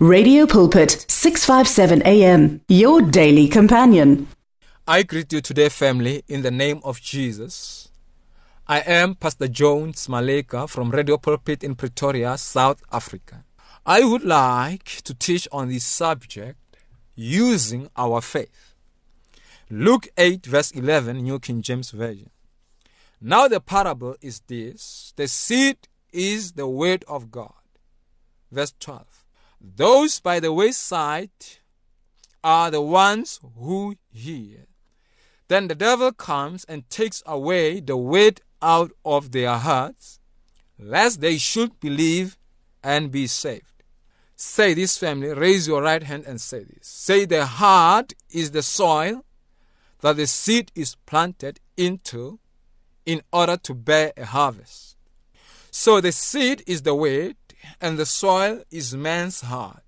Radio Pulpit, 657 AM, your daily companion. I greet you today, family, in the name of Jesus. I am Pastor Jones Maleka from Radio Pulpit in Pretoria, South Africa. I would like to teach on this subject using our faith. Luke 8, verse 11, New King James Version. Now the parable is this the seed is the word of God. Verse 12. Those by the wayside are the ones who hear. Then the devil comes and takes away the word out of their hearts, lest they should believe and be saved. Say this, family. Raise your right hand and say this. Say, The heart is the soil that the seed is planted into in order to bear a harvest. So the seed is the word, and the soil is man's heart.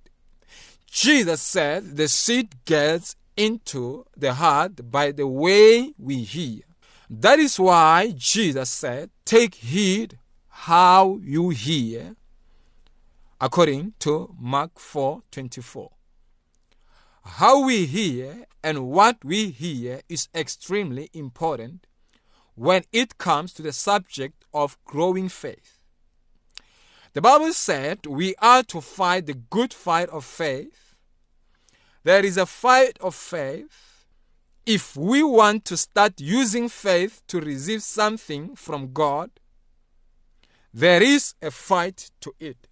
Jesus said the seed gets into the heart by the way we hear. That is why Jesus said, Take heed how you hear, according to Mark 4 24. How we hear and what we hear is extremely important when it comes to the subject of growing faith. The Bible said we are to fight the good fight of faith. There is a fight of faith. If we want to start using faith to receive something from God, there is a fight to it.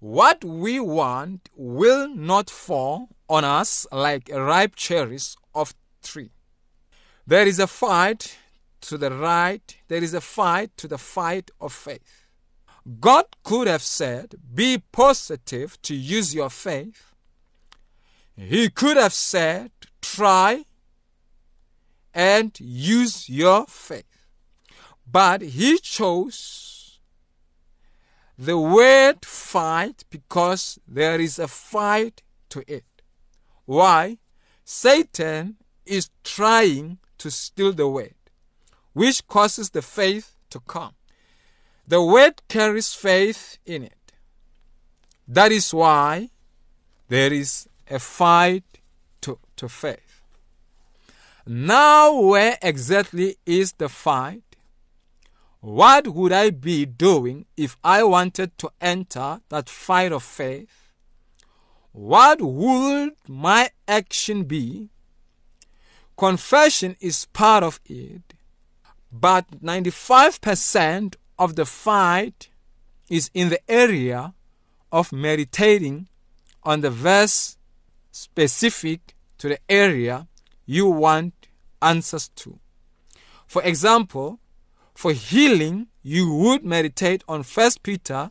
What we want will not fall on us like ripe cherries of tree. There is a fight to the right, there is a fight to the fight of faith. God could have said, Be positive to use your faith. He could have said, Try and use your faith. But he chose the word fight because there is a fight to it. Why? Satan is trying to steal the word, which causes the faith to come. The word carries faith in it. That is why there is a fight to, to faith. Now, where exactly is the fight? What would I be doing if I wanted to enter that fight of faith? What would my action be? Confession is part of it, but 95% of the fight is in the area of meditating on the verse specific to the area you want answers to. For example, for healing, you would meditate on 1 Peter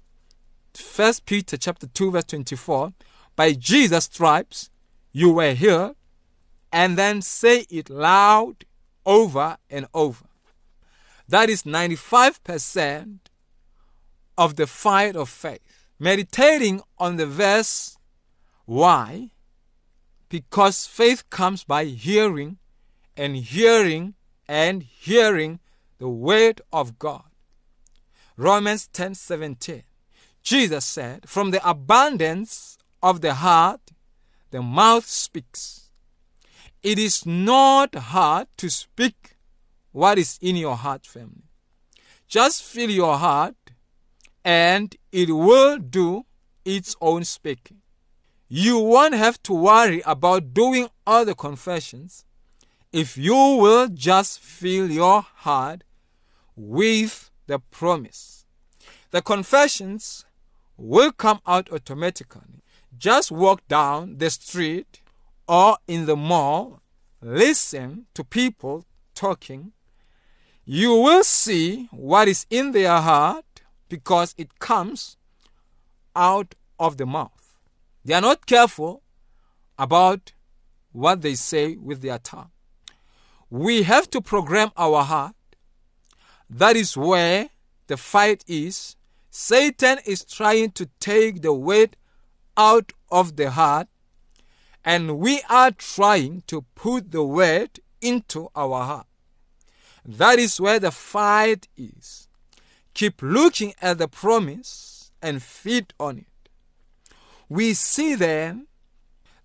1 Peter chapter 2 verse 24, by Jesus stripes you were healed, and then say it loud over and over. That is 95% of the fight of faith. Meditating on the verse, why? Because faith comes by hearing and hearing and hearing the word of God. Romans 10:17. Jesus said, "From the abundance of the heart the mouth speaks." It is not hard to speak what is in your heart, family. Just fill your heart and it will do its own speaking. You won't have to worry about doing all the confessions if you will just fill your heart with the promise. The confessions will come out automatically. Just walk down the street or in the mall, listen to people talking, you will see what is in their heart because it comes out of the mouth. They are not careful about what they say with their tongue. We have to program our heart. That is where the fight is. Satan is trying to take the weight out of the heart, and we are trying to put the weight into our heart. That is where the fight is. Keep looking at the promise and feed on it. We see then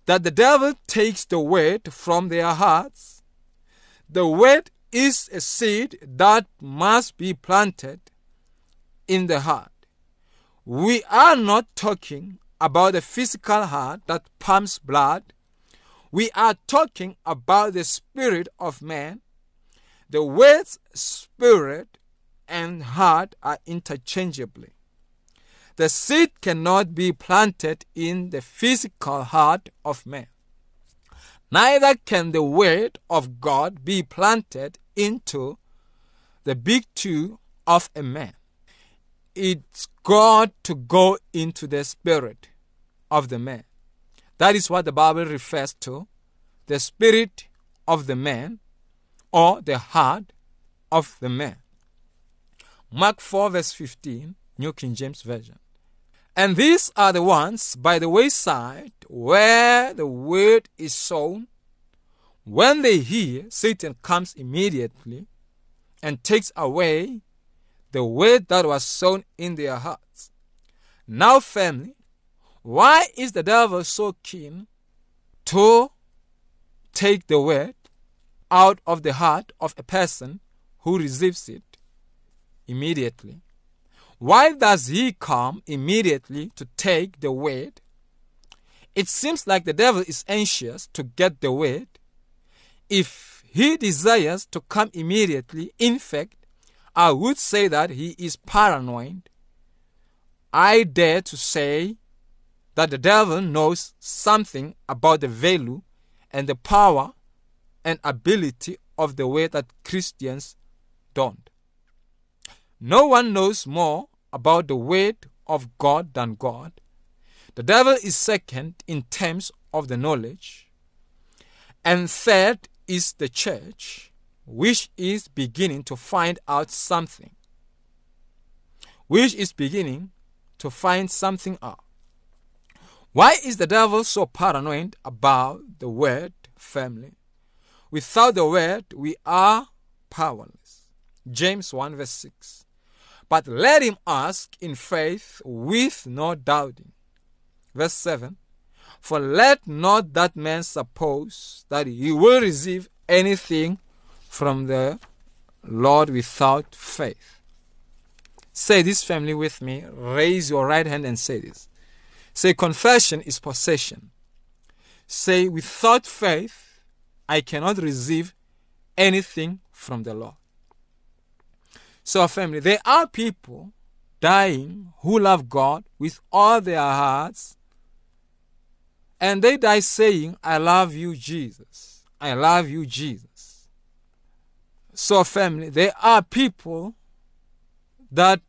that the devil takes the word from their hearts. The word is a seed that must be planted in the heart. We are not talking about the physical heart that pumps blood. We are talking about the spirit of man. The words spirit and heart are interchangeably. The seed cannot be planted in the physical heart of man. Neither can the word of God be planted into the big two of a man. It's got to go into the spirit of the man. That is what the Bible refers to the spirit of the man or the heart of the man. Mark 4, verse 15, New King James Version. And these are the ones by the wayside where the word is sown. When they hear, Satan comes immediately and takes away the word that was sown in their hearts. Now, family, why is the devil so keen to take the word out of the heart of a person who receives it immediately? Why does he come immediately to take the word? It seems like the devil is anxious to get the word. If he desires to come immediately, in fact, I would say that he is paranoid. I dare to say that the devil knows something about the value and the power and ability of the way that Christians don't. No one knows more about the word of God than God. The devil is second in terms of the knowledge. And third is the church, which is beginning to find out something. Which is beginning to find something out. Why is the devil so paranoid about the word family? Without the word, we are powerless. James 1 verse 6. But let him ask in faith with no doubting. Verse 7 For let not that man suppose that he will receive anything from the Lord without faith. Say this family with me. Raise your right hand and say this. Say, confession is possession. Say, without faith, I cannot receive anything from the Lord. So, family, there are people dying who love God with all their hearts, and they die saying, I love you, Jesus. I love you, Jesus. So, family, there are people that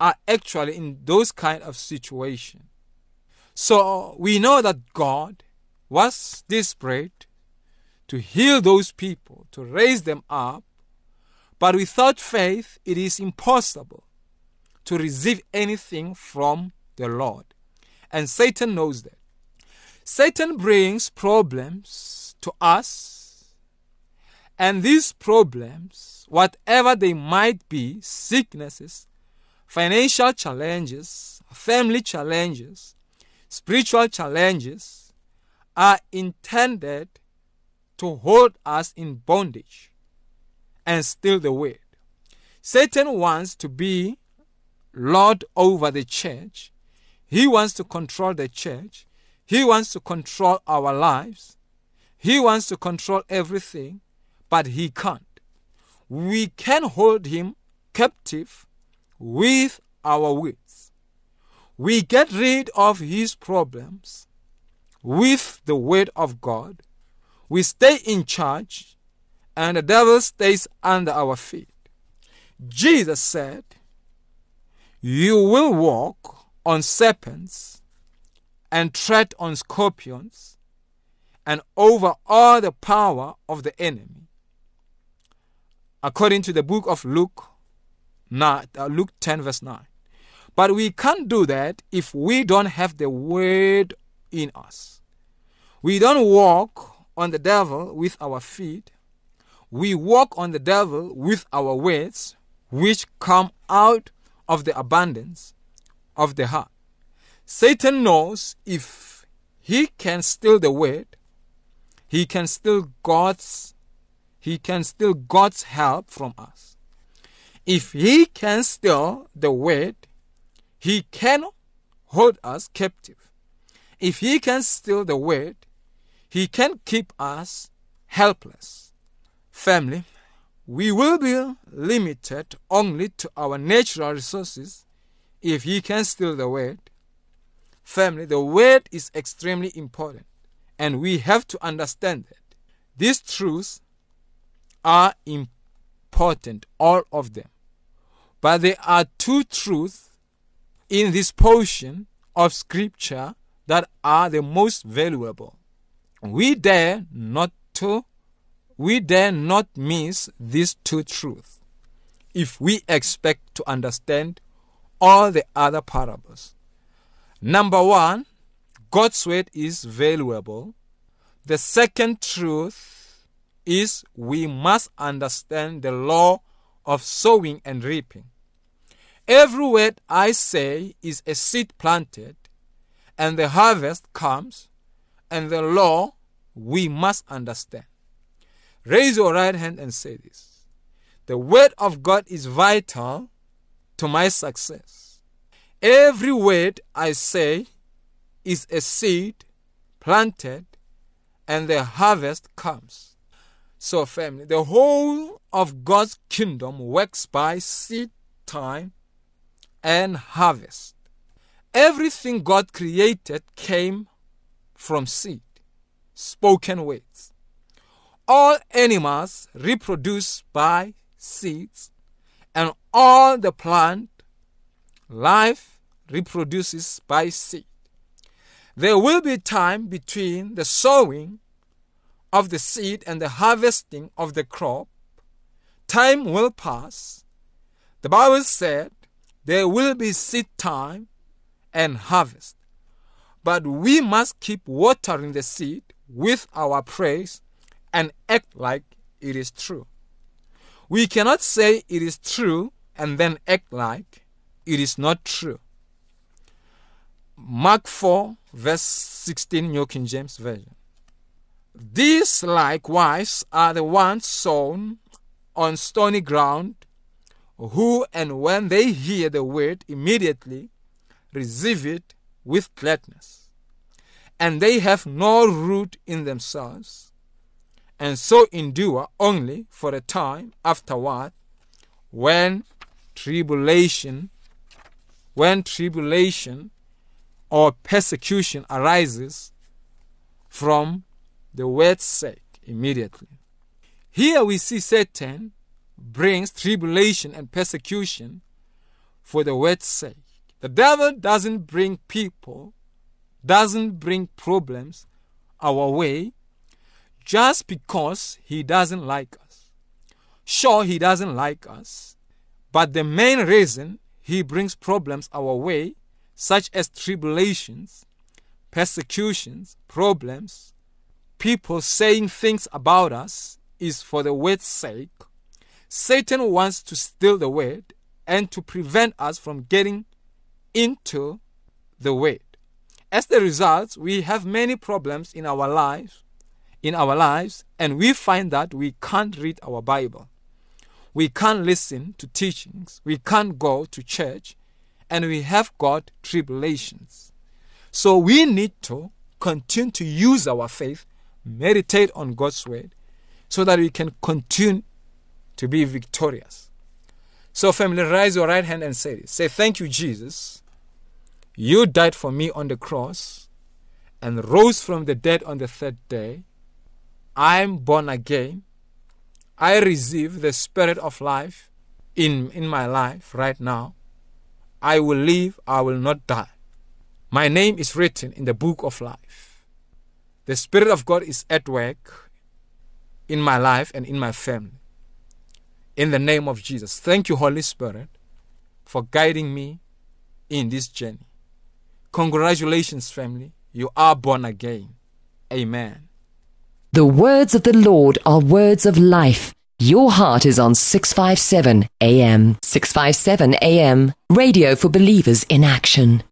are actually in those kind of situations. So we know that God was desperate to heal those people, to raise them up, but without faith, it is impossible to receive anything from the Lord. And Satan knows that. Satan brings problems to us, and these problems, whatever they might be sicknesses, financial challenges, family challenges, spiritual challenges, are intended to hold us in bondage and steal the word. Satan wants to be Lord over the church. He wants to control the church. He wants to control our lives. He wants to control everything, but he can't. We can hold him captive with our words. We get rid of his problems with the word of God. We stay in charge and the devil stays under our feet. Jesus said, You will walk on serpents and tread on scorpions and over all the power of the enemy. According to the book of Luke, uh, Luke 10, verse 9. But we can't do that if we don't have the word in us. We don't walk on the devil with our feet, we walk on the devil with our words, which come out of the abundance of the heart. Satan knows if he can steal the word, he can steal God's he can steal God's help from us. If he can steal the word, he can hold us captive. If he can steal the word, he can keep us helpless. Family, we will be limited only to our natural resources if he can steal the word. Family, the word is extremely important, and we have to understand that these truths are important, all of them. But there are two truths in this portion of scripture that are the most valuable. We dare not to we dare not miss these two truths if we expect to understand all the other parables. Number one, God's word is valuable. The second truth is we must understand the law of sowing and reaping. Every word I say is a seed planted, and the harvest comes, and the law we must understand. Raise your right hand and say this. The word of God is vital to my success. Every word I say is a seed planted and the harvest comes. So, family, the whole of God's kingdom works by seed time and harvest. Everything God created came from seed, spoken words. All animals reproduce by seeds, and all the plant life reproduces by seed. There will be time between the sowing of the seed and the harvesting of the crop. Time will pass. The Bible said there will be seed time and harvest. But we must keep watering the seed with our praise and act like it is true. We cannot say it is true and then act like it is not true. Mark 4, verse 16, New King James Version. These likewise are the ones sown on stony ground, who and when they hear the word immediately receive it with gladness. And they have no root in themselves, and so endure only for a time afterward when tribulation when tribulation or persecution arises from the word's sake immediately here we see satan brings tribulation and persecution for the word's sake the devil doesn't bring people doesn't bring problems our way just because he doesn't like us. Sure, he doesn't like us, but the main reason he brings problems our way, such as tribulations, persecutions, problems, people saying things about us, is for the word's sake. Satan wants to steal the word and to prevent us from getting into the word. As the result, we have many problems in our lives in our lives and we find that we can't read our Bible. We can't listen to teachings. We can't go to church and we have got tribulations. So we need to continue to use our faith, meditate on God's word so that we can continue to be victorious. So, family, raise your right hand and say this. Say, Thank you, Jesus. You died for me on the cross and rose from the dead on the third day. I'm born again. I receive the spirit of life in, in my life right now. I will live, I will not die. My name is written in the book of life. The Spirit of God is at work in my life and in my family. In the name of Jesus. Thank you, Holy Spirit, for guiding me in this journey. Congratulations, family. You are born again. Amen. The words of the Lord are words of life. Your heart is on 657 AM. 657 AM. Radio for believers in action.